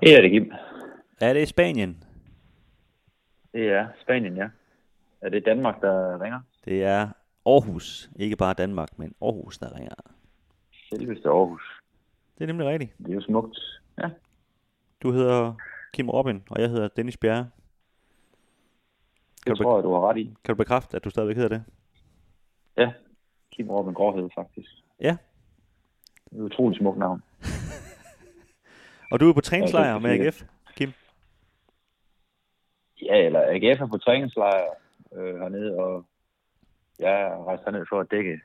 Det er det, Kim. Er det i Spanien? Det er Spanien, ja. Er det Danmark, der ringer? Det er Aarhus. Ikke bare Danmark, men Aarhus, der ringer. Selveste Aarhus. Det er nemlig rigtigt. Det er jo smukt. Ja. Du hedder Kim Robin, og jeg hedder Dennis Bjerre. Det du tror jeg, du har ret i. Kan du bekræfte, at du stadigvæk hedder det? Ja. Kim Robin Gråhed, faktisk. Ja. Det er et utroligt smukt navn. Og du er på træningslejr med AGF, Kim? Ja, eller AGF er på træningslejr øh, hernede, og jeg er rejst herned for at dække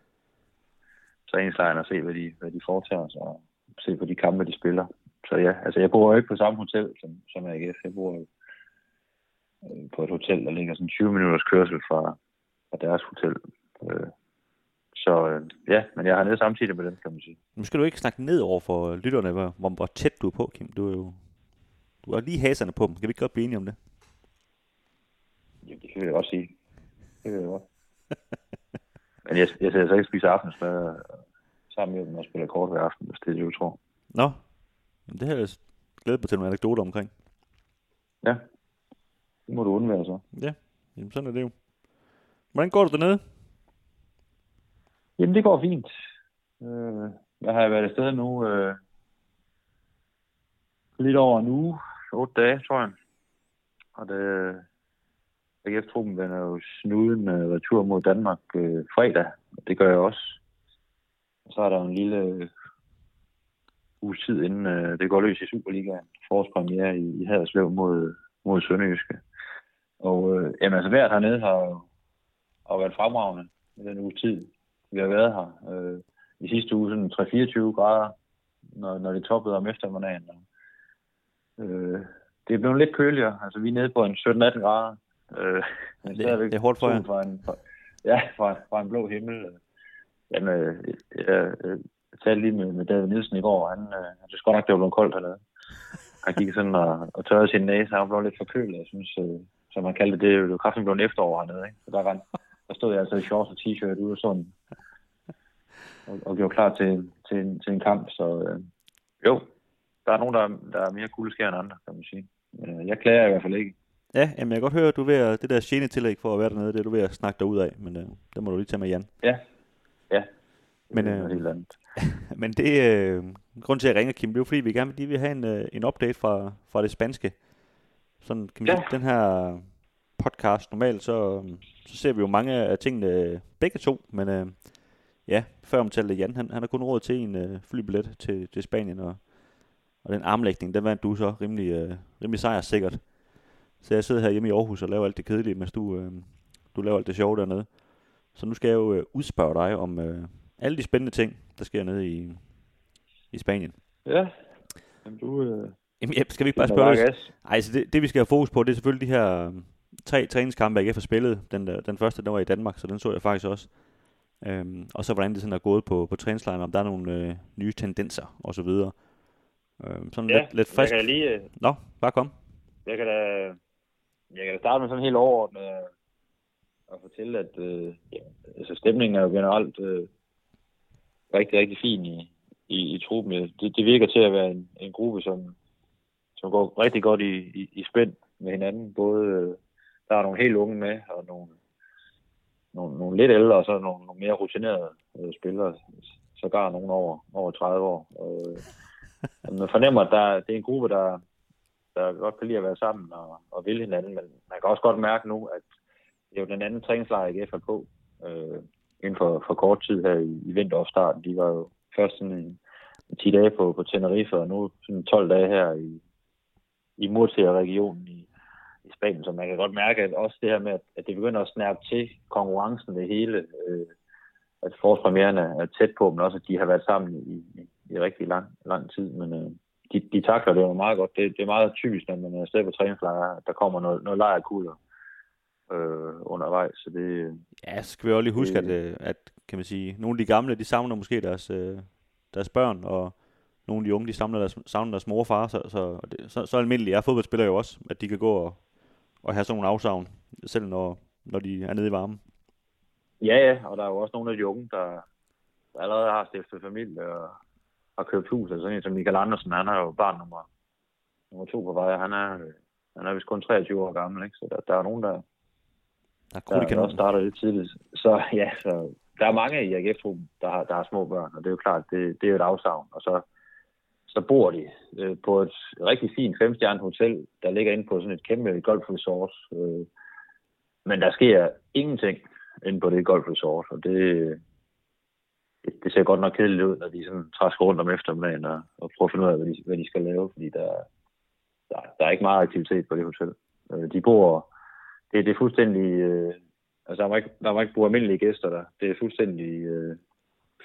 træningslejren og se, hvad de, hvad de foretager sig, og se på de kampe, de spiller. Så ja, altså jeg bor jo ikke på samme hotel som, som AGF. Jeg bor jo øh, på et hotel, der ligger sådan 20 minutters kørsel fra, fra deres hotel. Øh, så øh, ja, men jeg har nede samtidig med dem, kan man sige. Nu skal du ikke snakke ned over for lytterne, hvor, hvor, tæt du er på, Kim. Du er jo du har lige haserne på dem. Kan vi ikke godt blive enige om det? Jamen, det kan jeg også sige. Det kan jeg godt. Men jeg, jeg sidder så ikke og spiser aftensmad øh, sammen med dem og spiller kort hver aften, hvis det er det, du tror. Nå, Jamen, det har jeg glædet mig til nogle anekdoter omkring. Ja, det må du undvære så. Ja, jamen sådan er det jo. Hvordan går det dernede? Jamen, det går fint. Øh, jeg har været afsted nu øh, lidt over en uge, otte dage, tror jeg. Og det, øh, AGF-truppen vender jo snuden øh, retur mod Danmark øh, fredag, og det gør jeg også. Og så er der en lille øh, uge tid, inden øh, det går løs i Superligaen. Forårspremiere i, i Haderslev mod, mod Sønderjyske. Og øh, jamen, altså, vejret hernede har har været fremragende i den uge tid, vi har været her. Øh, I sidste uge sådan 3-24 grader, når, når det toppede om eftermiddagen. Og, øh, det er blevet lidt køligere. Altså, vi er nede på en 17-18 grader. Øh, men Det- det er hårdt for jer. Fra en, fra, ja, fra, fra en blå himmel. Jamen, øh, jeg, jeg, jeg talte lige med, med David Nielsen i går, han, øh, han synes godt nok, det var blevet koldt hernede. Han gik sådan og, og tørrede sin næse, og han blev lidt forkølet. Jeg synes, øh, som man kaldte det, det var kraftigt blevet efterår hernede. Ikke? Så der, en, der stod jeg altså i shorts og t-shirt ude og sådan, og, og gjorde klar til, til, en, til en kamp. Så øh, jo, der er nogen, der, er- der er mere kuldeskær end andre, kan man sige. Øh, jeg klager i hvert fald ikke. Ja, jamen jeg kan godt høre, at du er ved at, det der genetillæg for at være dernede, det er du ved at snakke dig ud af, men øh, det må du lige tage med Jan. Ja, ja. Men, det er øh, helt andet. Men det, øh, grund til at jeg ringer, Kim, det er jo fordi, vi gerne lige vil have en, øh, en update fra, fra det spanske. Sådan, kan man Ja. sige, den her podcast, normalt så, så ser vi jo mange af tingene begge to, men øh, ja, før omtalte Jan, han, han har kun råd til en øh, flybillet til, til Spanien, og, og den armlægning, den vandt du så rimelig, øh, rimelig sejrssikkert. Så jeg sidder her hjemme i Aarhus og laver alt det kedelige, mens du, øh, du laver alt det sjove dernede. Så nu skal jeg jo øh, udspørge dig om øh, alle de spændende ting, der sker nede i, i Spanien. Ja, Jamen, du... Øh, Jamen, ja, skal vi ikke bare spørge gas. Ej, så det, det vi skal have fokus på, det er selvfølgelig de her øh, tre træningskampe, AGF har spillet. Den, der, den første, der var i Danmark, så den så jeg faktisk også. Øhm, og så hvordan det sådan er gået på, på træningslejren, om der er nogle øh, nye tendenser og så videre. Øhm, sådan Ja, lidt, lidt frisk. Jeg kan lige... øh, Nå, bare kom. Jeg kan da, jeg kan da starte med sådan helt overordnet at, at fortælle, at øh, ja, altså stemningen er jo generelt øh, rigtig, rigtig fin i, i, i truppen. Det, det virker til at være en, en gruppe, som, som går rigtig godt i, i, i spænd med hinanden. Både øh, der er nogle helt unge med, og nogle, nogle, nogle lidt ældre, og så nogle, nogle mere rutinerede øh, spillere. Sågar nogle over, over 30 år. Øh, man fornemmer, at der, det er en gruppe, der, der godt kan lide at være sammen og, og vil hinanden, men man kan også godt mærke nu, at det er jo den anden træningslejr, er på øh, inden for, for kort tid her i, i vinteropstarten. De var jo først sådan en, en 10 dage på, på Tenerife, og nu sådan 12 dage her i, i Murcia-regionen i, i Spanien, så man kan godt mærke, at også det her med, at, at det begynder at snærpe til konkurrencen det hele, øh, at forårspremieren er tæt på, men også at de har været sammen i, i, i rigtig lang, lang tid, men øh, de, de takler det jo meget godt. Det, det er meget typisk, når man er afsted på træningslejr, at der kommer noget, noget lejrkulder øh, undervejs. Så det, Ja, så skal vi også lige huske, at, Det- øh, at kan man sige, nogle af de gamle, de savner måske deres, øh, deres børn, og nogle af de unge, de savner deres, savner deres mor og far, så, så, så, så almindeligt er fodboldspillere jo også, at de kan gå og, og have sådan nogle afsavn, selv når, når de er nede i varmen. ja, ja, og der er jo også nogle af de unge, der, der allerede har stiftet familie og har købt hus. Altså sådan en som Michael Andersen, han er jo barn nummer, nummer to på vej, han er, han er vist kun 23 år gammel, ikke? så der, der er nogen, der, Der er der, der også starter lidt tidligt. Så ja, så der er mange i AGF-truppen, der har, der har små børn, og det er jo klart, det, det er jo et afsavn. Og så, så bor de øh, på et rigtig fint femstjernet hotel, der ligger inde på sådan et kæmpe golfresort. Øh, men der sker ingenting inde på det golfresort, og det, det, det ser godt nok kedeligt ud, når de sådan træsker rundt om eftermiddagen og, og prøver at finde ud af, hvad de, hvad de skal lave, fordi der, der, der er ikke meget aktivitet på det hotel. Øh, de bor, det, det er fuldstændig, øh, altså der må, ikke, der må ikke bruge almindelige gæster der. Det er fuldstændig øh,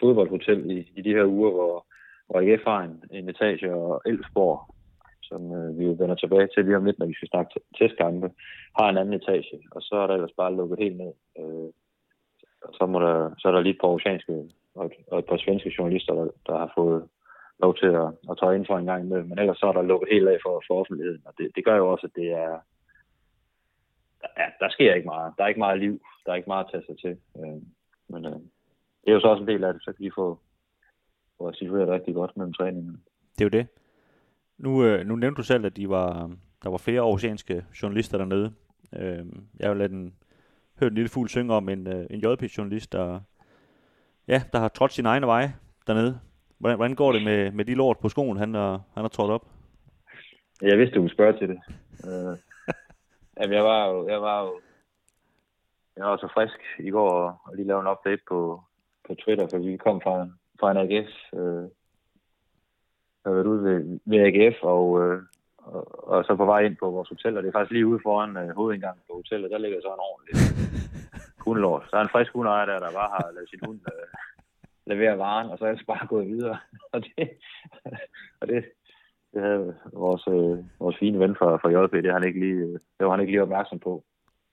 fodboldhotel i, i de her uger, hvor, og AGF har en, en etage og Elfsborg, som øh, vi jo vender tilbage til lige om lidt, når vi skal snakke testkampe, har en anden etage, og så er der ellers bare lukket helt ned. Øh, og så, må der, så er der lige et par oceanske og et, og et par svenske journalister, der, der har fået lov til at, at tage ind for en gang imellem. Men ellers så er der lukket helt af for, for offentligheden. Og det, det gør jo også, at det er... Ja, der sker ikke meget. Der er ikke meget liv. Der er ikke meget at tage sig til. Øh, men øh, det er jo så også en del af det. Så kan de få, få situeret rigtig godt mellem træningerne. Det er jo det. Nu, øh, nu nævnte du selv, at de var, der var flere oceanske journalister dernede. Øh, jeg har jo ladet en, hørt en lille fugl synge om en, øh, en JP-journalist, der, ja, der har trådt sin egne vej dernede. Hvordan, hvordan går det med, med de lort på skoen, han har, han har trådt op? Jeg vidste, du ville spørge til det. Øh, jamen, jeg var jo, jeg var jo, jeg var så frisk i går og, lige lavede en update på, på Twitter, for vi kom fra, fra en AGF. Øh, jeg har været ude ved, ved AGF og, øh, og, og, så på vej ind på vores hotel, og det er faktisk lige ude foran øh, hovedindgangen på hotellet, der ligger så en ordentlig hundelort. Der er en frisk hundeejer der, der bare har lavet sin hund øh, levere varen, og så er jeg bare gået videre. og det, og det, det havde vores, øh, vores fine ven fra, fra JP, det, han ikke lige, det var han ikke lige opmærksom på.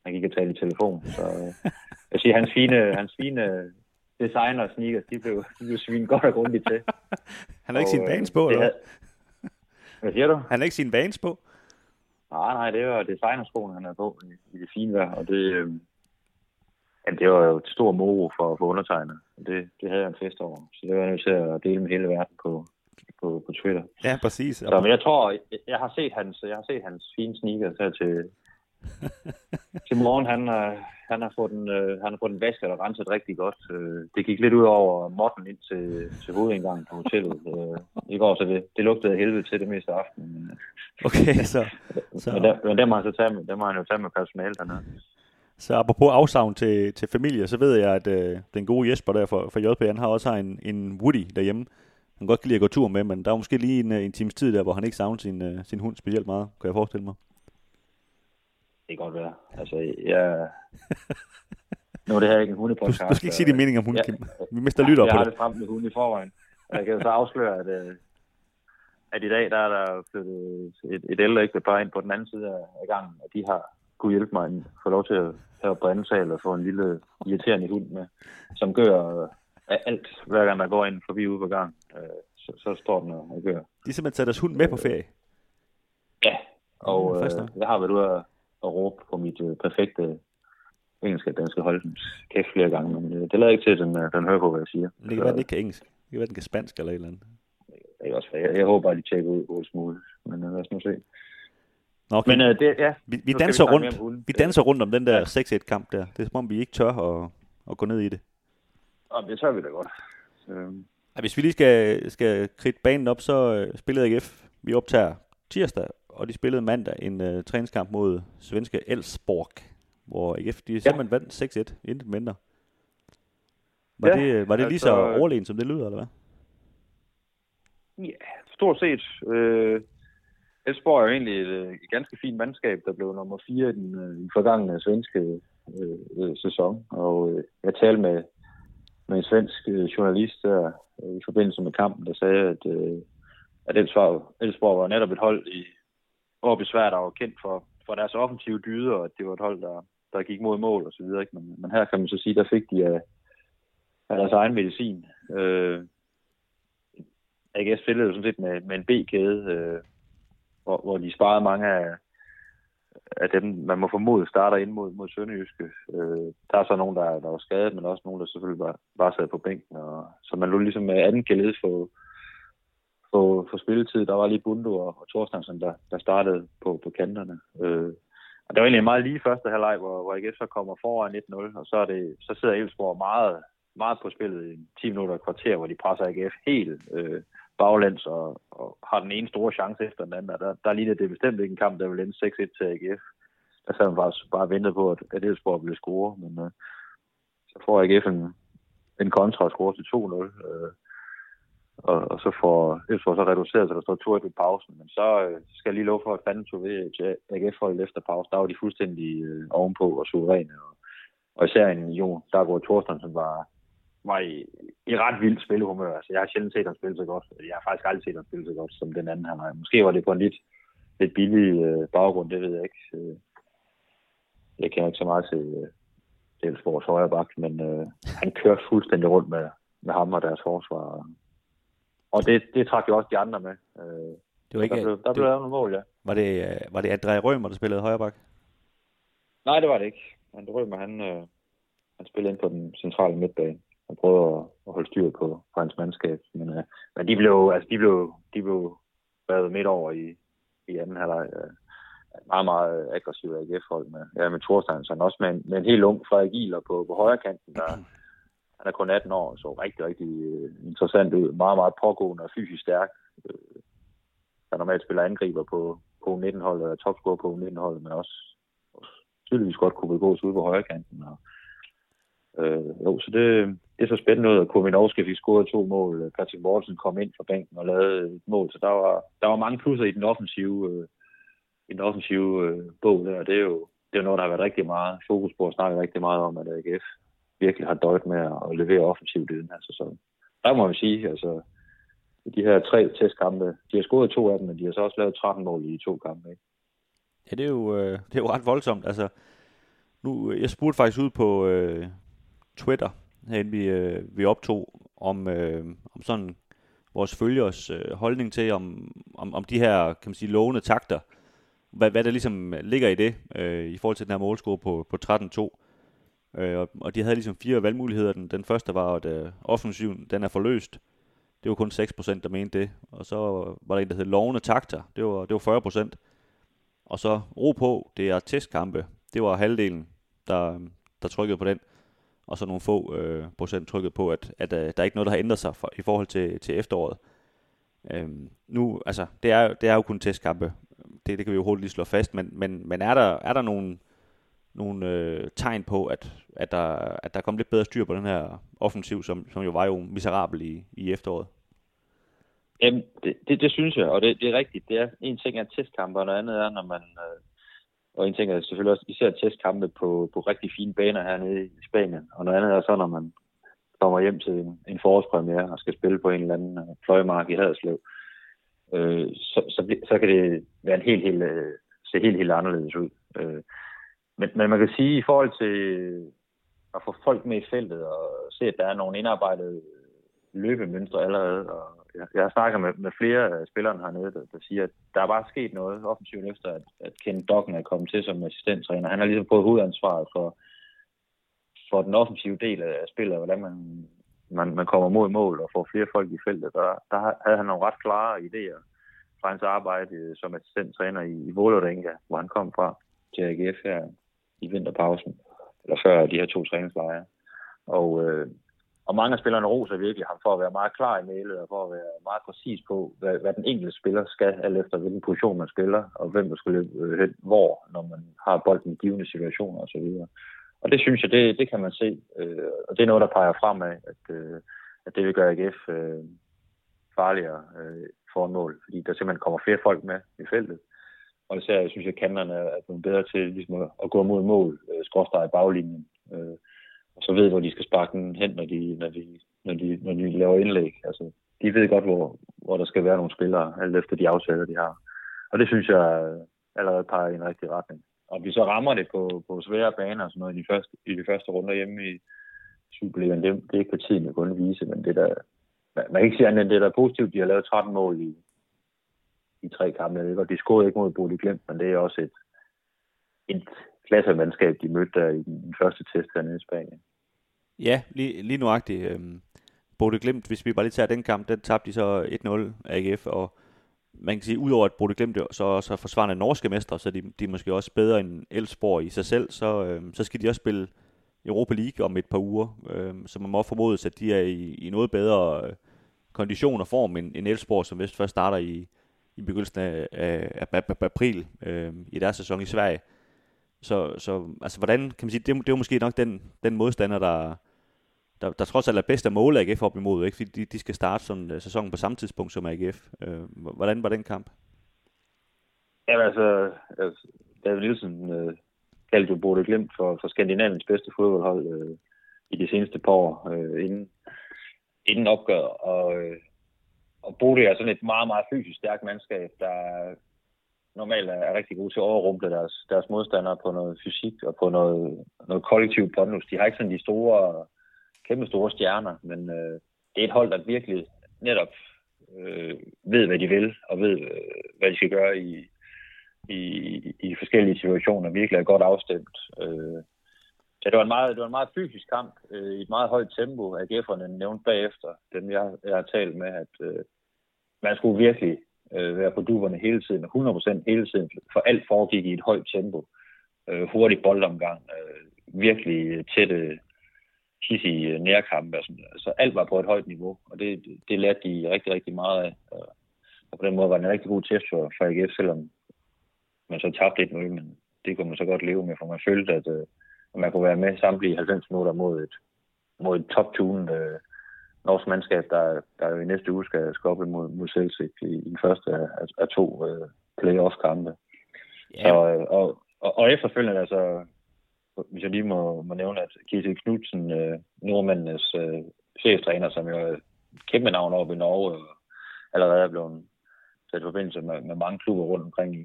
Han gik og talte i telefon. Så øh, jeg siger, hans fine, hans fine designer og sneakers, de blev, de blev svinet godt og grundigt til. Han har ikke Og, sin øh, vans på, eller hvad? havde- Hvad siger du? Han har ikke sin vans på? Nej, nej, det var designerskoen, han havde på i, i det fine vejr, og det, øh, ja, det var jo et stort moro for, for undertegnet. Det, det havde jeg en fest over, så det var jeg nødt til at dele med hele verden på, på, på Twitter. Ja, præcis. Så, men jeg tror, jeg, jeg har set hans, jeg har set hans fine sneakers her til, til morgen. Han, han, har fået den, øh, han har fået den vasket og renset rigtig godt. Øh, det gik lidt ud over modden ind til, til hovedindgangen på hotellet øh, i går, så det, det lugtede af helvede til det meste af aftenen. Øh, Okay, så, så. Men, der, men dem, har han så taget med, dem har han jo taget med personale dernede. så apropos afsavn til, til familie, så ved jeg, at øh, den gode Jesper der for, for JP, han har også en, en Woody derhjemme. Han kan godt lide at gå tur med, men der er måske lige en, en times tid der, hvor han ikke savner sin, sin hund specielt meget, kan jeg forestille mig. Det kan godt være. Altså, jeg... Nu er det her ikke en Du, hundepodcast. du skal ikke sige din mening om hunden, Ja. Vi mister lytter jeg på har det. det frem med hunden i forvejen. Og jeg kan jo så afsløre, at, øh, at i dag der er der flyttet et, et ældre ægtepar ind på den anden side af, gangen, og de har kunne hjælpe mig at få lov til at have på anden sal og få en lille irriterende hund med, som gør øh, af alt, hver gang der går ind forbi ude på gang. Øh, så, så står den og og gør. De simpelthen taget deres hund med på ferie. Ja, og øh, jeg har været ude at, at råbe på mit øh, perfekte engelsk, at den skal holde den kæft flere gange, men øh, det lader ikke til, at den, øh, den hører på, hvad jeg siger. Det kan være, den ikke kan engelsk. Det kan være, den kan spansk eller et eller andet. Det er også. Jeg, jeg håber, at de tjekker ud hurtigst muligt, men øh, lad os nu se. Nå, okay. Men øh, det, ja, vi, vi, danser rundt, vi danser rundt om den der 6-1-kamp der. Det er som om, vi ikke tør at, at gå ned i det. Og det tør vi da godt. Ja, hvis vi lige skal, skal kridte banen op, så spillede AGF. Vi optager tirsdag, og de spillede mandag en øh, træningskamp mod svenske Elfsborg, hvor AGF de simpelthen vandt 6-1, intet mindre. Var Ja, det, øh, var det lige så altså- overlegen, som det lyder, eller hvad? ja, stort set. Øh, Elsborg er jo egentlig et, øh, et ganske fint mandskab, der blev nummer 4 i den, øh, den forgangne svenske øh, øh, sæson. Og øh, jeg talte med, med en svensk øh, journalist der øh, i forbindelse med kampen, der sagde, at, øh, at Elsborg, Elsborg var netop et hold i og i svært og var kendt for, for deres offensive dyder, og det var et hold, der, der gik mod mål og så videre. Ikke? Men, men her kan man så sige, der fik de af, af deres egen medicin. Øh, AGF spillede jo sådan set med, med en B-kæde, øh, hvor, hvor de sparede mange af, af dem, man må formode starter ind mod, mod Sønderjyske. Øh, der er så nogen, der, der var skadet, men også nogen, der selvfølgelig bare, bare sad på bænken. Og, så man lå ligesom med anden gelede få, få få, spilletid. Der var lige Bundo og, og Thorstensen, der, der startede på, på kanterne. Øh, og det var egentlig meget lige første halvleg, hvor, hvor AGF så kommer foran 1-0, og så, er det, så sidder Elfsborg meget, meget på spillet i 10 minutter og kvarter, hvor de presser AGF helt øh, baglæns og, og har den ene store chance efter den anden. Og der, der ligner det bestemt ikke en kamp, der vil ende 6-1 til AGF. Der sad man bare, bare ventet på, at, at Elfsborg ville score, men øh, så får AGF en, en kontra og score til 2-0. Øh, og, og så får Elsborg så reduceret, så der står 2-1 i pausen. Men så øh, skal jeg lige love for, at fanden tog ved AGF-holdet efter pause. Der var de fuldstændig øh, ovenpå og suveræne. Og, og især en Jo, der går Thorsten, som var, var i, i ret vildt spillehumør. Altså, jeg har sjældent set ham spille så godt. Jeg har faktisk aldrig set ham spille så godt som den anden her. Måske var det på en lidt, lidt billig øh, baggrund, det ved jeg ikke. Øh, jeg kender ikke så meget til øh, Elsborgs højre bak, men øh, han kørte fuldstændig rundt med, med ham og deres forsvar. Og det, det trak jo også de andre med. Øh, det var ikke, der blev, der blev lavet nogle mål, ja. Var det, øh, var det André Rømer, der spillede højre bak? Nej, det var det ikke. André Rømer, han, øh, han spillede ind på den centrale midtbane og prøvede at, at holde styr på, på hans mandskab. Men, øh, men de blev, altså, de blev, de blev været midt over i, i anden halvleg. Øh, meget, meget aggressiv AGF-hold med, ja, med Thorstein, også med en, med en helt ung Frederik Gieler på, på højre kanten, der, han er kun 18 år, så rigtig, rigtig øh, interessant ud. Meget, meget pågående og fysisk stærk. Øh, der normalt spiller angriber på, på 19-holdet og topscorer på 19-holdet, men også, også tydeligvis godt kunne begås ude på højre kanten. Og, øh, jo, så det, det er så spændende ud, at Kurminovski fik scoret to mål. Patrick Mortensen kom ind fra bænken og lavede et mål, så der var, der var mange plusser i den offensive, øh, i den offensive øh, bog der. Det er jo det er noget, der har været rigtig meget fokus på at snakket rigtig meget om, at AGF virkelig har døjet med at levere offensivt i den her sæson. Der må man sige, altså, de her tre testkampe, de har scoret to af dem, men de har så også lavet 13 mål i to kampe. Ikke? Ja, det er, jo, øh, det er jo ret voldsomt. Altså, nu, øh, jeg spurgte faktisk ud på øh, Twitter, herinde vi, øh, vi optog, om, øh, om sådan vores følgers øh, holdning til, om, om, om de her, kan man sige, lovende takter, hvad, hvad der ligesom ligger i det, øh, i forhold til den her målscore på, på 13-2. Øh, og, og de havde ligesom fire valgmuligheder. Den, den første var, at øh, offensiven den er forløst. Det var kun 6%, der mente det. Og så var der en, der hed lovende takter. Det var, det var 40%. Og så ro på, det er testkampe. Det var halvdelen, der, der trykkede på den. Og så nogle få øh, procent trykkede på, at, at øh, der er ikke noget, der har ændret sig for, i forhold til, til efteråret. Øhm, nu, altså, det er, det er jo kun testkampe. Det, det kan vi jo hurtigt lige slå fast. Men, men, men er, der, er der nogle nogle øh, tegn på, at, at, der, at der kom lidt bedre styr på den her offensiv, som, som jo var jo miserabel i, i efteråret? Jamen, det, det, det synes jeg, og det, det er rigtigt. Det er, en ting er testkampe, og noget andet er, når man... Øh, og en ting er selvfølgelig også især testkampe på, på rigtig fine baner hernede i Spanien, og noget andet er så, når man kommer hjem til en, en forårspremiere og skal spille på en eller anden øh, i Haderslev, øh, så, så, så kan det være en helt, helt, øh, se helt, helt anderledes ud. Øh, men, men man kan sige, at i forhold til øh, at få folk med i feltet og se, at der er nogle indarbejdede løbemønstre allerede. Og jeg, jeg har snakket med, med flere af spillerne hernede, der, der siger, at der er bare sket noget offensivt efter, at, at Ken Dokken er kommet til som assistenttræner. Han har ligesom fået hovedansvaret for, for den offensive del af spillet, hvordan man, man, man kommer mod mål og får flere folk i feltet. Der, der havde han nogle ret klare idéer fra hans arbejde øh, som assistenttræner i, i Vålerenga, hvor han kom fra til AGF her i vinterpausen, eller før de her to træningslejre. Og, øh, og mange af spillerne roser virkelig ham for at være meget klar i mailet, og for at være meget præcis på, hvad, hvad den enkelte spiller skal, alt efter hvilken position man spiller, og hvem der skal løbe øh, hen hvor, når man har bolden i givende situationer osv. Og det synes jeg, det, det kan man se, øh, og det er noget, der peger fremad, at, øh, at det vil gøre AGF øh, farligere øh, for en mål, fordi der simpelthen kommer flere folk med i feltet. Og især, jeg at kanterne er blevet bedre til ligesom at, at gå mod mål, øh, skråstrej i baglinjen. Øh, og så ved, hvor de skal sparke den hen, når de, når de, når de, når de laver indlæg. Altså, de ved godt, hvor, hvor der skal være nogle spillere, alt efter de aftaler, de har. Og det synes jeg øh, allerede peger i en rigtig retning. Og vi så rammer det på, på svære baner og sådan noget i de første, i de første runder hjemme i Superligaen, det, det er ikke på tiden at kunne vise, men det der, man, kan ikke sige andet end det, der er positivt. De har lavet 13 mål i tre kampe. Og de scorede ikke mod Bodø Glimt, men det er også et, et klassemandskab, de mødte der i den første test hernede i Spanien. Ja, lige, lige nuagtigt. Øhm, Bode Glimt, hvis vi bare lige tager den kamp, den tabte de så 1-0 AGF, og man kan sige, udover at Bode Glimt så også er forsvarende norske mestre, så de, de er måske også bedre end Elfsborg i sig selv, så, øhm, så skal de også spille Europa League om et par uger, øhm, så man må formodes, at de er i, i noget bedre øh, kondition og form end, end Elfsborg, som vist først starter i, i begyndelsen af, af, af, af april øh, i deres sæson i Sverige. Så, så altså, hvordan, kan man sige, det, det er måske nok den, den modstander, der, der, der trods alt er bedst at måle AGF op imod, ikke? fordi de, de skal starte sådan, øh, sæsonen på samme tidspunkt som AGF. Øh, hvordan var den kamp? Ja, altså, altså David Nielsen øh, kaldte jo Bode Glimt for, for Skandinaviens bedste fodboldhold øh, i de seneste par år øh, inden, inden opgør. Og, øh, og Bode er sådan et meget, meget fysisk stærkt mandskab, der normalt er rigtig gode til at overrumple deres, deres modstandere på noget fysik og på noget, noget kollektiv pondus. De har ikke sådan de store kæmpe store stjerner, men øh, det er et hold, der virkelig netop øh, ved, hvad de vil, og ved, øh, hvad de skal gøre i, i, i forskellige situationer. Virkelig er godt afstemt. Øh, Ja, det var en meget, det var en meget fysisk kamp øh, i et meget højt tempo. AGF'erne nævnte bagefter, dem jeg, jeg har talt med, at øh, man skulle virkelig øh, være på duverne hele tiden, 100% hele tiden, for alt foregik i et højt tempo. Øh, hurtig boldomgang, øh, virkelig tætte, hissige nærkampe. Så altså alt var på et højt niveau, og det, det lærte de rigtig, rigtig meget af. Og på den måde var det en rigtig god test for, for AGF, selvom man så tabte 1-0, men det kunne man så godt leve med, for man følte, at, øh, at man kunne være med samtlige 90 minutter mod et, mod et top-tunet øh, norsk mandskab, der, der jo i næste uge skal, skal op imod mod Celtic i, i den første af, af to øh, playoff-kampe. Yeah. Så, øh, og, og, og efterfølgende, altså, hvis jeg lige må, må nævne, at Kjetil Knudsen, øh, nordmændenes øh, cheftræner, som jo er kæmpe navn oppe i Norge, og allerede er blevet sat i forbindelse med, med mange klubber rundt omkring i,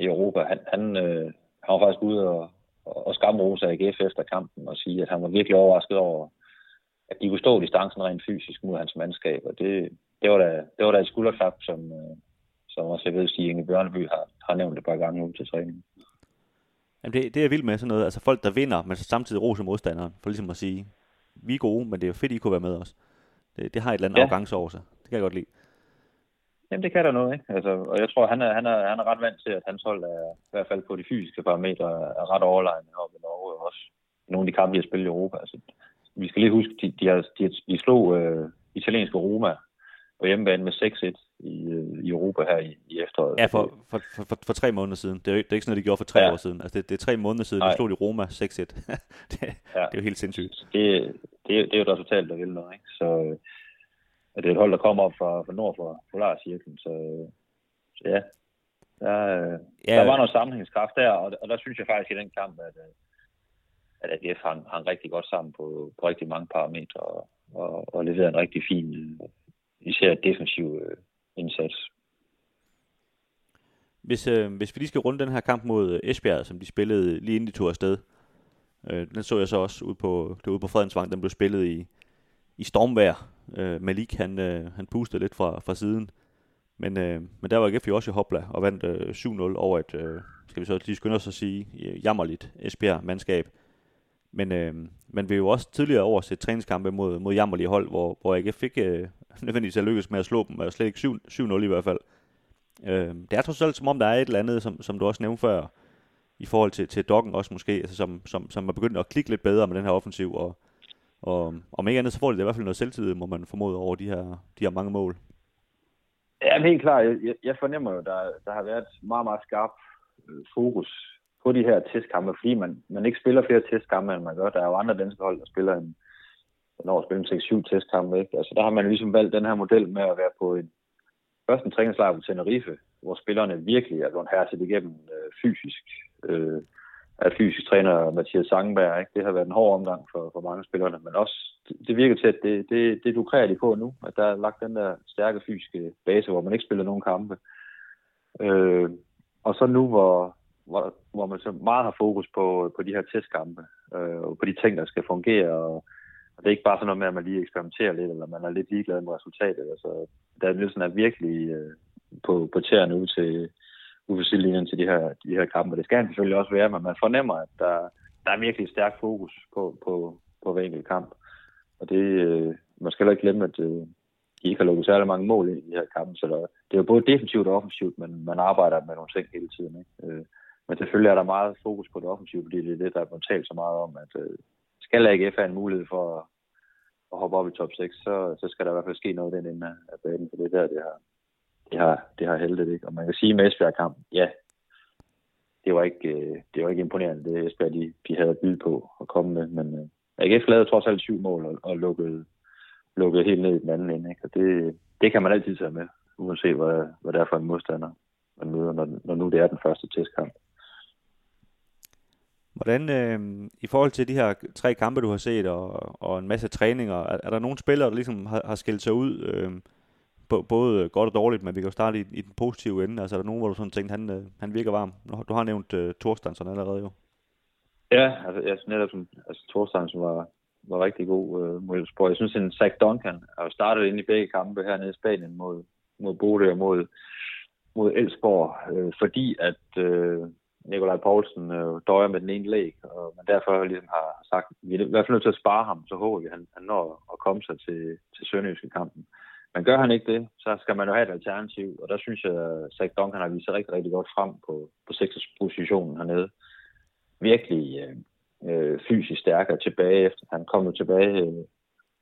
i Europa. Han, han, øh, han var faktisk ude og, og, og skamrose AGF efter kampen og sige, at han var virkelig overrasket over, at de kunne stå distancen rent fysisk mod hans mandskab. Og det, det var da, det var da et skulderklap, som, øh, som også jeg ved, at Inge Bjørneby har, har nævnt et par gange ud til træning. Jamen det, det er jeg vild med, sådan noget. Altså folk, der vinder, men så samtidig roser modstanderen, for ligesom at sige, vi er gode, men det er jo fedt, I kunne være med os. Det, det har et eller andet ja. arrogance over sig. Det kan jeg godt lide. Jamen, det kan der noget, ikke? Altså, og jeg tror, han er, han, er, han er ret vant til, at hans hold er, i hvert fald på de fysiske parametre, er ret overlegne oppe i Norge, og også nogle af de kampe, de har spillet i Europa. Altså, vi skal lige huske, de, de, har, de, de slog øh, italienske Roma på hjemmebane med 6-1 i, øh, i Europa her i, i efteråret. Ja, for, for, for, for, tre måneder siden. Det er, jo, det er ikke sådan, at de gjorde for tre ja. år siden. Altså, det, det er tre måneder siden, de slog de Roma 6-1. det, ja. det er jo helt sindssygt. Det, det, det er jo et resultat, der vil noget. Ikke? Så at det er et hold, der kommer op fra, fra nord for Polarcirklen. Så, så ja, der, ja, der var noget sammenhængskraft der, og, og der synes jeg faktisk i den kamp, at, at AGF hang, hang rigtig godt sammen på, på rigtig mange parametre, og, og, og leverede en rigtig fin, øh, især defensiv øh, indsats. Hvis, øh, hvis vi lige skal runde den her kamp mod øh, Esbjerg, som de spillede lige inden de tog afsted, øh, den så jeg så også ude på, det ude på Fredensvang, den blev spillet i, i stormvejr. Øh, Malik, han, øh, han pustede lidt fra, fra siden. Men, øh, men der var AGF jo også i Hopla og vandt øh, 7-0 over et, øh, skal vi så lige skynde os at sige, jammerligt Esbjerg-mandskab. Men øh, man vil jo også tidligere over set træningskampe mod, mod jammerlige hold, hvor, hvor AGF fik øh, nødvendigvis at lykkes med at slå dem, og slet ikke 7-0 i hvert fald. Øh, det er trods alt som om, der er et eller andet, som, som du også nævnte før, i forhold til, til Doggen også måske, altså som, som, som er begyndt at klikke lidt bedre med den her offensiv, og, og om ikke andet, så får de det i hvert fald noget selvtid, må man formode over de her, de her mange mål. Ja, helt klart. Jeg, jeg fornemmer jo, der, der har været meget, meget skarp øh, fokus på de her testkampe, fordi man, man ikke spiller flere testkampe, end man gør. Der er jo andre danske hold, der spiller en, når spiller 6-7 testkampe. Ikke? Altså, der har man ligesom valgt den her model med at være på en, først en træningslejr på Tenerife, hvor spillerne virkelig er blevet hertil igennem øh, fysisk. Øh, af fysisk træner Mathias Sangenberg. Ikke? Det har været en hård omgang for, for mange spillerne, men også det virker til, at det, det, det lukrer de på nu, at der er lagt den der stærke fysiske base, hvor man ikke spiller nogen kampe. Øh, og så nu, hvor, hvor, hvor man så meget har fokus på, på de her testkampe, øh, og på de ting, der skal fungere, og, og det er ikke bare sådan noget med, at man lige eksperimenterer lidt, eller man er lidt ligeglad med resultatet. Altså, der er sådan er virkelig øh, på, på tæerne ud til uforsidlinjen til de her, de her kampe. Det skal han selvfølgelig også være, men man fornemmer, at der, der er virkelig stærk fokus på, på, på hver enkelt kamp. Og det, øh, man skal heller ikke glemme, at øh, de ikke har lukket særlig mange mål i de her kampe, så der, det er jo både defensivt og offensivt, men man arbejder med nogle ting hele tiden. Ikke? Øh, men selvfølgelig er der meget fokus på det offensive, fordi det er det, der er talt så meget om, at øh, skal AGF have en mulighed for at, at hoppe op i top 6, så, så skal der i hvert fald ske noget i den ende af banen, for det der, det har, det har, det har heldet, ikke? Og man kan sige med Esbjerg-kamp, ja, det var ikke, øh, det var ikke imponerende, det Esbjerg, de, de havde at byde på at komme med, men øh, AGF lavede trods alt syv mål og, og lukkede, lukkede helt ned i den anden ende, ikke? Og det, det kan man altid tage med, uanset hvad, hvad det er for en modstander, man møder, når, når nu det er den første testkamp. Hvordan, øh, i forhold til de her tre kampe, du har set, og, og en masse træninger, er, er der nogle spillere, der ligesom har, har skilt sig ud, øh, både godt og dårligt, men vi kan jo starte i, i den positive ende. Altså er der nogen, hvor du sådan tænkte, han, øh, han virker varm? Du har nævnt øh, Thorstensen allerede jo. Ja, altså jeg synes netop, som, altså Thorstensen var, var rigtig god øh, mod Elfsborg. Jeg synes, en Zach Duncan har startet ind i begge kampe hernede i Spanien mod, mod Bode og mod, mod Elfsborg, øh, fordi at øh, Nikolaj Poulsen øh, døjer med den ene læg, og man derfor ligesom har sagt, at vi er i hvert fald nødt til at spare ham, så håber vi, at han, han når at komme sig til, til Sønderjyske kampen. Men gør han ikke det, så skal man jo have et alternativ, og der synes jeg, at Zach Duncan har vist sig rigtig, rigtig godt frem på, på 6. positionen hernede. Virkelig øh, øh, fysisk stærkere tilbage efter. Han kom jo tilbage øh,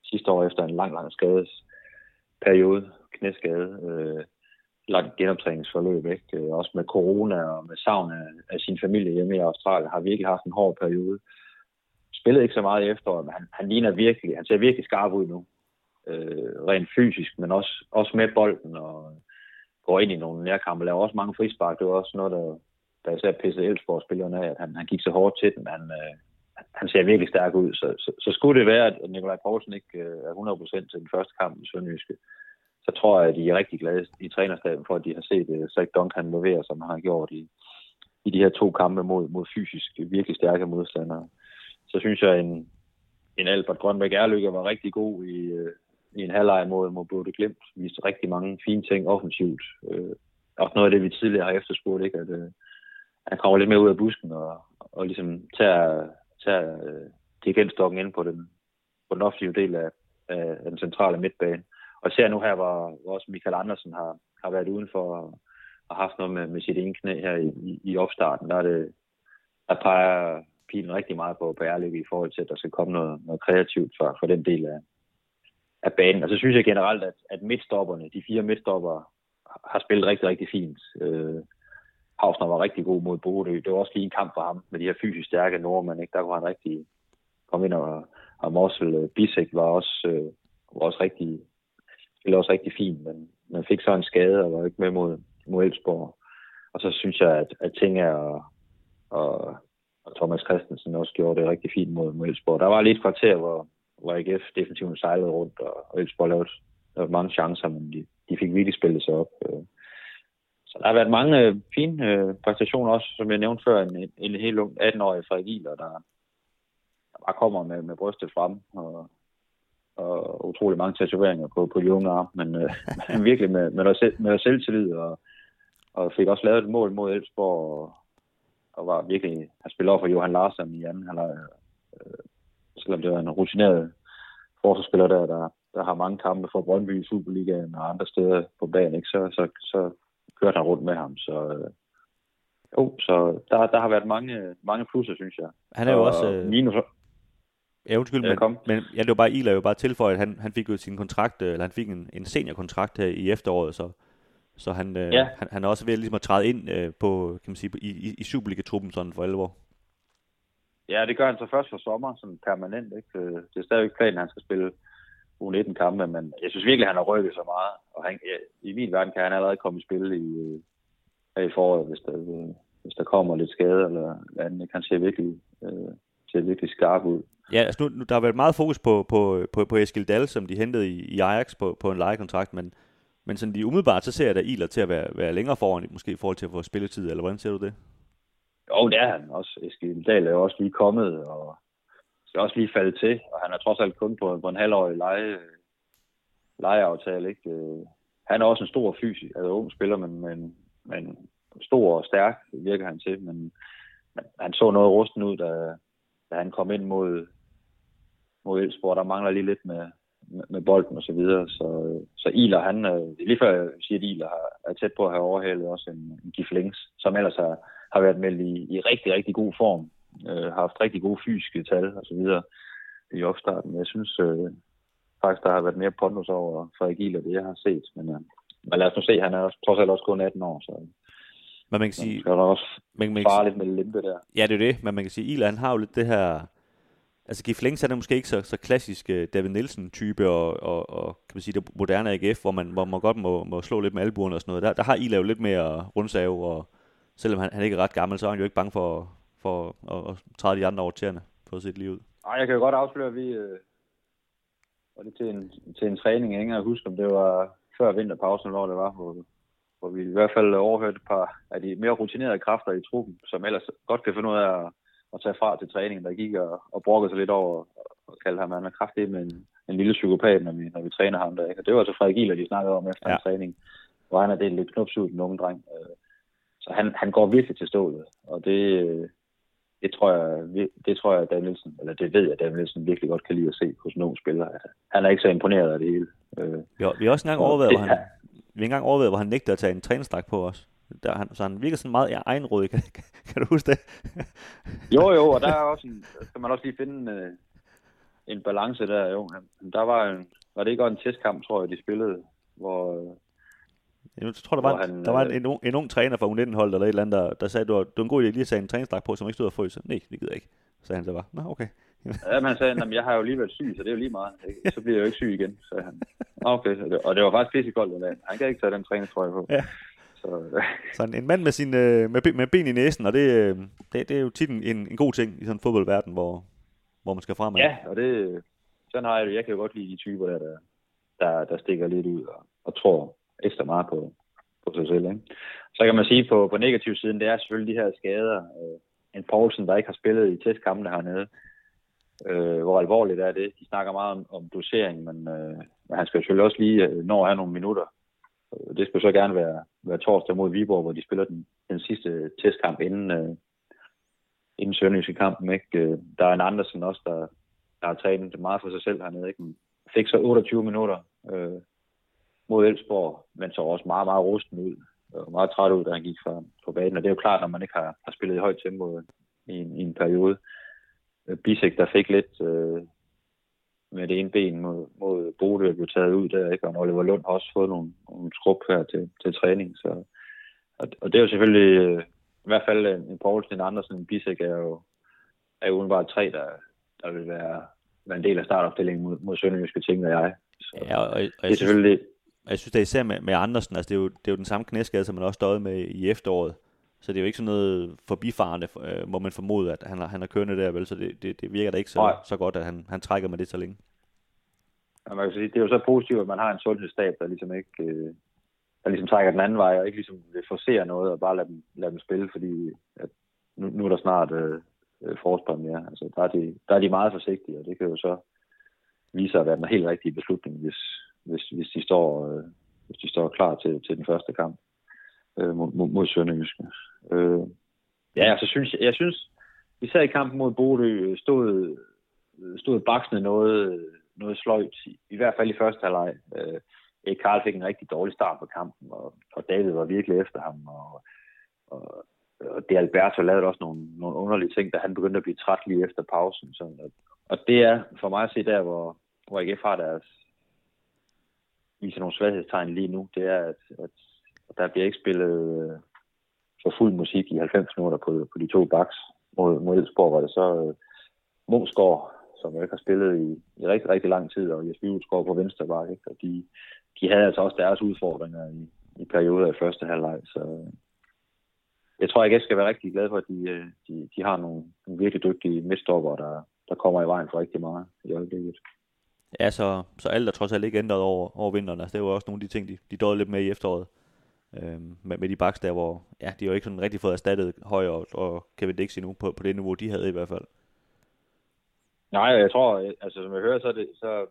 sidste år efter en lang, lang skadesperiode, knæskade. Øh, langt genoptræningsforløb, ikke? Øh, også med corona og med savn af, af sin familie hjemme i Australien, har virkelig haft en hård periode. Spillede ikke så meget i efteråret, men han, han ligner virkelig, han ser virkelig skarp ud nu. Øh, rent fysisk, men også, også med bolden og går ind i nogle nærkampe, laver også mange frispark. Det var også noget, der, der især pissede Elfsborg spillerne af, at han, han gik så hårdt til den. Han, øh, han ser virkelig stærk ud. Så, så, så skulle det være, at Nikolaj Poulsen ikke øh, er 100% til den første kamp i Sønderjyske, så tror jeg, at de er rigtig glade i trænerstaben for, at de har set uh, Zach Duncan levere, som han har gjort i, i de her to kampe mod, mod fysisk virkelig stærke modstandere. Så synes jeg, at en, en Albert Grønbæk Erlykke var rigtig god i, uh, i en halvleg mod, mod Bode Glimt. Viste rigtig mange fine ting offensivt. Øh, uh, også noget af det, vi tidligere har efterspurgt, ikke? at uh, han kommer lidt mere ud af busken og, og ligesom tager, tager uh, dirigentstokken ind på den, på den offensive del af, af den centrale midtbane. Og ser nu her, hvor, hvor også Michael Andersen har, har været udenfor og, og haft noget med, med sit ene knæ her i, i, i opstarten, der, er det, der peger pilen rigtig meget på, på ærlig i forhold til, at der skal komme noget, noget kreativt for, for den del af, af banen. Og så synes jeg generelt, at, at midtstopperne, de fire midtstopper, har spillet rigtig, rigtig fint. Øh, Hausner var rigtig god mod Bodø. Det var også lige en kamp for ham med de her fysisk stærke nordmænd. Ikke? Der kunne han rigtig komme ind og, og Morsel øh, Bisek var også, øh, var også rigtig, spillede også rigtig fint, men man fik så en skade og var ikke med mod, mod Elfsborg. Og så synes jeg, at, at Tinga og, og, og Thomas Christensen også gjorde det rigtig fint mod, mod Elfsborg. Der var lidt kvarter, hvor, hvor AGF definitivt sejlede rundt, og, og Elfsborg lavede, lavede mange chancer, men de, de fik virkelig spillet sig op. Øh. Så der har været mange øh, fine øh, præstationer også, som jeg nævnte før, en, en, en helt ung 18-årig Frederik Iler, der, der bare kommer med, med brystet frem, og og utrolig mange tatoveringer på, på de unge arme, men øh, virkelig med, med, noget, med selvtillid, og, og fik også lavet et mål mod Elfsborg, og, og var virkelig, har spillet over for Johan Larsen i anden halvleg, øh, selvom det var en rutineret forsvarsspiller der, der, der har mange kampe for Brøndby i Superligaen og andre steder på banen, ikke? Så, så, så kørte han rundt med ham, så øh, jo, så der, der har været mange, mange plusser, synes jeg. Han er jo og, også... Øh... Minus, Ja, undskyld, men, kom. men ja, det var bare Ila jo bare tilføjet, at han, han fik jo sin kontrakt, eller han fik en, en seniorkontrakt her i efteråret, så, så han, øh, ja. han, han er også ved ligesom at træde ind øh, på, kan man sige, i, i, i Superliga-truppen sådan for alvor. Ja, det gør han så først for sommer, sådan permanent. Ikke? Øh, det er stadigvæk planen, at han skal spille U19-kampe, men jeg synes virkelig, at han har rykket så meget. Og han, ja, i min verden kan han allerede komme i spil i, øh, her i foråret, hvis der, hvis der kommer lidt skade eller andet. Han ser virkelig, øh, ser virkelig skarp ud. Ja, altså nu, der har været meget fokus på, på, på, på Eskild Dahl, som de hentede i, i Ajax på, på en lejekontrakt, men, men sådan lige umiddelbart, så ser jeg da Iler til at være, være længere foran, måske i forhold til at få spilletid, eller hvordan ser du det? Jo, det er han også. Eskild Dahl er jo også lige kommet, og skal også lige falde til, og han er trods alt kun på, på en halvårig leje, lejeaftale, ikke? Øh, han er også en stor fysisk, altså ung spiller, men, men, men stor og stærk virker han til, men, men han så noget rusten ud, da, da han kom ind mod, mod Elfsborg. Der mangler lige lidt med, med, med bolden og så videre. Så, så Iler, han, øh, lige før jeg siger, at Iler er tæt på at have overhalet også en, en Giflings, som ellers har, har været meldt i, i rigtig, rigtig god form. Øh, har haft rigtig gode fysiske tal og så videre i opstarten. Jeg synes øh, faktisk, der har været mere pondus over Frederik Iler, det jeg har set. Men, øh, men lad os nu se, han er også, trods alt også kun 18 år, så men man kan sige... Er der også man, man farligt med limpe der. Ja, det er det. Men man kan sige, Ila, han har jo lidt det her... Altså, Gif Længs er måske ikke så, så klassisk uh, David Nielsen-type og, og, og, kan man sige, det moderne AGF, hvor man, hvor man godt må, må slå lidt med albuerne og sådan noget. Der, der har Ila jo lidt mere rundsave, og selvom han, han ikke er ret gammel, så er han jo ikke bange for, for at, at træde de andre over tæerne på sit liv ud. Nej, jeg kan jo godt afsløre, at vi... Øh, var det til en, til en træning, jeg ikke huske, om det var før vinterpausen, hvor det var, hvor, hvor vi i hvert fald overhørte et par af de mere rutinerede kræfter i truppen, som ellers godt kan finde ud af at, at tage fra til træningen, der gik og, og brokkede sig lidt over og kalde ham, han er kraftig med en, en lille psykopat, når vi, når vi træner ham der. Ikke? Og det var så Frederik Gieler, de snakkede om efter ja. en træning, hvor han er delt lidt knups ud, den unge dreng. Øh, så han, han går virkelig til stålet, og det, det tror jeg, det tror jeg, at Nielsen, eller det ved jeg, at Nielsen virkelig godt kan lide at se hos nogle spillere. Han er ikke så imponeret af det hele. Øh, jo, vi har også engang overvejet, hvor han, vi engang overvejet, hvor han nægter at tage en træningsdragt på os. Der, han, så han virker sådan meget egenrådig. Kan, kan, kan du huske det? jo, jo, og der er også en, skal man også lige finde uh, en balance der. Jo. Der var, en, var det ikke også en testkamp, tror jeg, de spillede, hvor, jeg tror, der var, en, han, der var en, øh, en, ung, en ung træner fra U19-holdet eller et eller andet, der, der sagde, at du var, du en god idé lige at tage en træningsdragt på, som ikke stod og frøs. Nej, det gider jeg ikke. Så sagde han så bare, nå okay. Ja, men han sagde, at jeg har jo lige været syg, så det er jo lige meget. Ikke? Så bliver jeg jo ikke syg igen, sagde han. Okay, og det var faktisk pisse koldt, han kan ikke tage den træningstrøje på. Ja. Så, så en, en mand med, sin, øh, med, med ben i næsen, og det, øh, det, det er jo tit en, en god ting i sådan en fodboldverden, hvor, hvor man skal fremad. Ja, og det, sådan har jeg det. Jeg kan jo godt lide de typer der, der, der, der stikker lidt ud og, og tror ekstra meget på, på sig selv. Ikke? Så kan man sige på, på negativ siden, det er selvfølgelig de her skader. Øh, en Poulsen, der ikke har spillet i testkampene hernede. Øh, hvor alvorligt er det? De snakker meget om, om dosering, men, øh, men han skal selvfølgelig også lige øh, nå at have nogle minutter. Øh, det skal så gerne være, være torsdag mod Viborg, hvor de spiller den, den sidste testkamp inden, øh, inden Sønderjyske kampen. Ikke? Øh, der er en Andersen også, der, der har trænet meget for sig selv hernede. Ikke? fik så 28 minutter øh, mod Elfsborg, men så også meget, meget rusten ud. Og meget træt ud, da han gik fra, på banen. Og det er jo klart, når man ikke har, har spillet i højt tempo øh, i en, i en periode. Øh, Bisek, der fik lidt øh, med det ene ben mod, mod Bode, der blev taget ud der, ikke? og Oliver Lund har også fået nogle, nogle skrub her til, til træning. Så, og, og det er jo selvfølgelig, øh, i hvert fald en Poulsen, en Andersen, en Bisek er jo, er jo udenbart tre, der, der vil være, være en del af startopstillingen mod, mod Sønderjyske, tænker jeg. Så, ja, og, og det er selvfølgelig jeg synes, det er især med, med Andersen, altså det er, jo, det er jo den samme knæskade, som man også stod med i efteråret. Så det er jo ikke sådan noget forbifarende, øh, må man formode, at han har, han har kørende der, vel? Så det, det, det virker da ikke så, så godt, at han, han trækker med det så længe. Ja, man kan sige, det er jo så positivt, at man har en sundhedsstab, der ligesom ikke øh, der ligesom trækker den anden vej, og ikke ligesom vil forsere noget, og bare lade dem, lade dem spille, fordi at nu, nu er der snart øh, øh mere. Altså, der, er de, der er de meget forsigtige, og det kan jo så vise sig at være den helt rigtige beslutning, hvis, hvis, hvis, de står, øh, hvis de står klar til, til den første kamp øh, mod, mod Sønderjyske. Øh, ja, så synes jeg, synes, især i kampen mod Bodø øh, stod, øh, stod baksende noget, noget sløjt, i, hvert fald i første halvleg. Øh, Karl fik en rigtig dårlig start på kampen, og, og David var virkelig efter ham, og, og, og det Alberto lavede også nogle, nogle underlige ting, da han begyndte at blive træt lige efter pausen. Sådan, og, og det er for mig at se der, hvor, hvor AGF har deres, viser nogle svaghedstegn lige nu, det er, at, at der bliver ikke spillet øh, for fuld musik i 90 minutter på, på de to baks mod, mod Elsborg, var det så øh, Mosgaard, som jeg ikke har spillet i, i rigtig, rigtig lang tid, og Jesper Udsgaard på venstre bak, ikke? og de, de havde altså også deres udfordringer i, i perioder i første halvleg, så øh, jeg tror, at jeg skal være rigtig glad for, at de, øh, de, de har nogle, nogle virkelig dygtige midtstopper, der, der kommer i vejen for rigtig meget i øjeblikket. Ja, så, så alt er trods alt ikke ændret over, over vinteren. Altså, det var også nogle af de ting, de, de døde lidt med i efteråret øh, med, med de baks der, hvor ja, de har jo ikke sådan rigtig fået erstattet Høj og, og Kevin Dix endnu på, på det niveau, de havde i hvert fald. Nej, jeg tror, altså som jeg hører, så er det så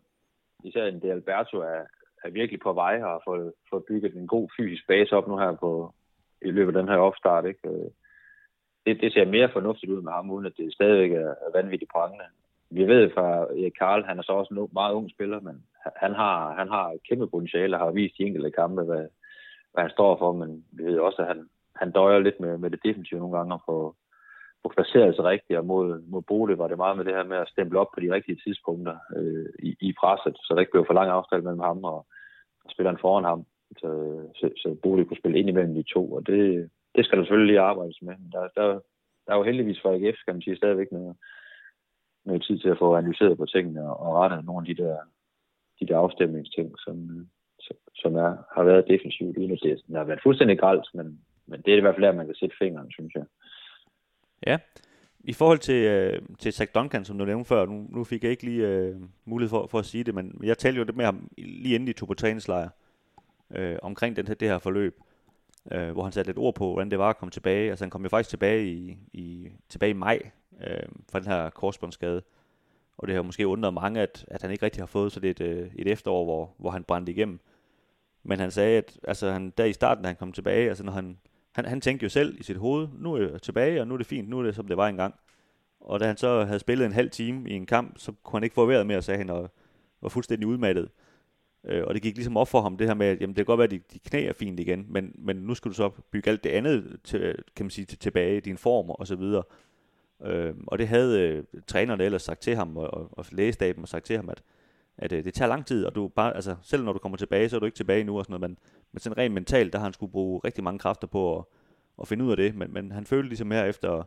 især en del Alberto er, er virkelig på vej og har fået, fået bygget en god fysisk base op nu her på, i løbet af den her opstart. Ikke? Øh, det, det ser mere fornuftigt ud med ham, uden at det stadigvæk er vanvittigt prangende. vi ved fra Erik Karl, han er så også en meget ung spiller, men han har, han har kæmpe potentiale og har vist i enkelte kampe, hvad, hvad han står for, men vi ved også, at han, han døjer lidt med, med det defensive nogle gange, og får, får placeret sig rigtigt, og mod, mod Bode var det meget med det her med at stemple op på de rigtige tidspunkter øh, i, i presset, så der ikke blev for lang afstand mellem ham og, og spilleren foran ham, så, så, så Bode kunne spille ind imellem de to, og det, det skal der selvfølgelig lige arbejdes med. Der, der, der er jo heldigvis for AGF, kan man sige, stadigvæk noget, noget tid til at få analyseret på tingene og, og rettet nogle af de der, de der afstemningsting, som, øh, som er, har været defensivt, uden at det har været fuldstændig gralt, men, men det er i hvert fald der, man kan sætte fingeren, synes jeg. Ja, i forhold til, øh, til Zach Duncan, som du nævnte før, nu, nu fik jeg ikke lige øh, mulighed for, for at sige det, men jeg talte jo det med ham lige inden de tog på træningslejr, øh, omkring den, her, det her forløb, øh, hvor han satte lidt ord på, hvordan det var at komme tilbage. Altså han kom jo faktisk tilbage i, i, tilbage i maj øh, fra den her korsbåndsskade, og det har måske undret mange, at, at han ikke rigtig har fået så det et, øh, et efterår, hvor, hvor han brændte igennem. Men han sagde, at altså, han, der i starten, da han kom tilbage, altså når han, han, han tænkte jo selv i sit hoved, nu er jeg tilbage, og nu er det fint, nu er det som det var engang. Og da han så havde spillet en halv time i en kamp, så kunne han ikke få vejret mere, sagde han, og var fuldstændig udmattet. Øh, og det gik ligesom op for ham, det her med, at jamen, det kan godt være, at de, de knæ er fint igen, men, men nu skal du så bygge alt det andet til, kan man sige, til, tilbage, din form og så videre. Øh, og det havde øh, trænerne ellers sagt til ham, og, og, og lægestaben sagt til ham, at, at øh, det tager lang tid, og du bare, altså, selv når du kommer tilbage, så er du ikke tilbage nu og sådan noget, men, men sådan rent mentalt, der har han skulle bruge rigtig mange kræfter på at, at finde ud af det, men, men han følte ligesom her efter,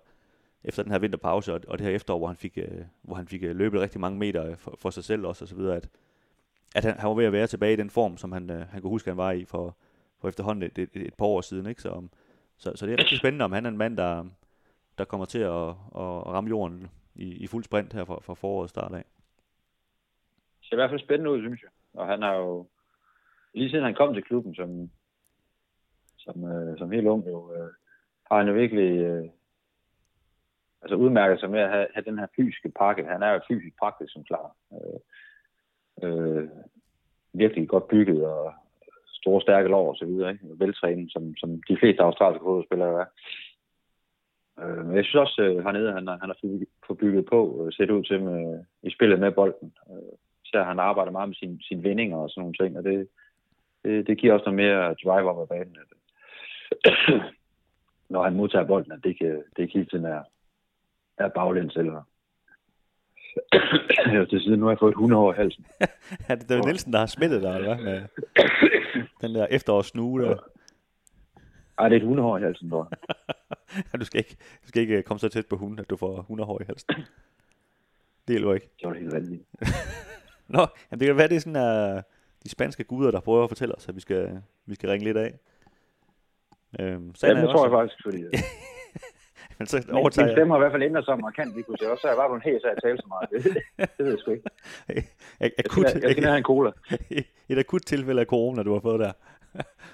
efter den her vinterpause, og, og det her efterår, hvor han fik, øh, hvor han fik øh, løbet rigtig mange meter øh, for, for sig selv også, og så videre, at, at han, han var ved at være tilbage i den form, som han, øh, han kunne huske, han var i for, for efterhånden et, et, et par år siden, ikke? Så, så, så det er rigtig spændende, om han er en mand, der, der kommer til at, at ramme jorden i, i fuld sprint her fra, fra foråret start af. Det ser i hvert fald spændende ud, synes jeg. Og han har jo, lige siden han kom til klubben som, som, øh, som helt ung, jo, øh, har han jo virkelig øh, altså udmærket sig med at have, have den her fysiske pakke. Han er jo fysisk praktisk som klar. Øh, øh, virkelig godt bygget og store, stærke lår og så videre. Ikke? Veltrænet, som, som de fleste australske fodboldspillere er. Øh, men jeg synes også, øh, hernede, han, han har fået bygget på, øh, set ud til med, i spillet med bolden. Øh, så han arbejder meget med sin, sin vindinger og sådan nogle ting, og det, det, det giver også noget mere drive op ad banen. Når han modtager bolden, at det ikke, det ikke hele tiden er, er baglæns eller til siden, nu har jeg fået et hundehår i halsen. ja, det er Nielsen, der har smittet dig, eller hvad? Med den der efterårssnue der. Ej, det er et hundehår i halsen, tror du, skal ikke, du skal ikke komme så tæt på hunden, at du får hundehår i halsen. Det hjælper ikke. Det var helt vanvittigt. Nå, jamen det kan være, det er sådan, uh, de spanske guder, der prøver at fortælle os, at vi skal, vi skal ringe lidt af. Øhm, ja, det tror jeg faktisk, fordi... Men så overtager Min stemme har i hvert fald ændret sig markant, kunne se. Også så jeg var på en hæs af at tale så meget. Det, det ved jeg sgu ikke. akut, jeg, jeg skal have en cola. Et akut tilfælde af corona, du har fået der.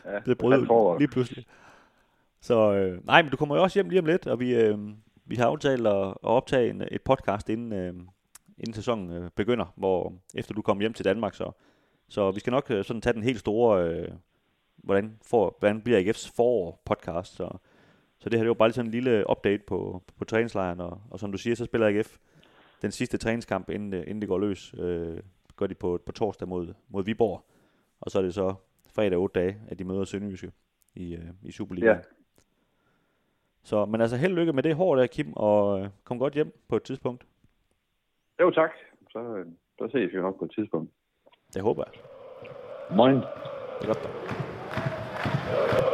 Ja, det brød lige pludselig. Så øh, nej, men du kommer jo også hjem lige om lidt, og vi, øh, vi har aftalt at, at optage en, et podcast inden, øh, inden sæsonen øh, begynder, hvor efter du kommer hjem til Danmark, så, så vi skal nok øh, sådan tage den helt store, øh, hvordan, får, hvordan bliver AGF's forår podcast, så, så det her det var bare lige sådan en lille update på, på, på træningslejren, og, og som du siger, så spiller AGF den sidste træningskamp, inden, inden det går løs, øh, går de på, på torsdag mod, mod Viborg, og så er det så fredag 8 dage, at de møder Sønderjyske i, øh, i Superligaen. Ja. Så, men altså held lykke med det hår der, Kim, og øh, kom godt hjem på et tidspunkt. Jo, tak. Så, øh, så ses vi nok på et tidspunkt. Det håber jeg. Moin. Det er godt. Da.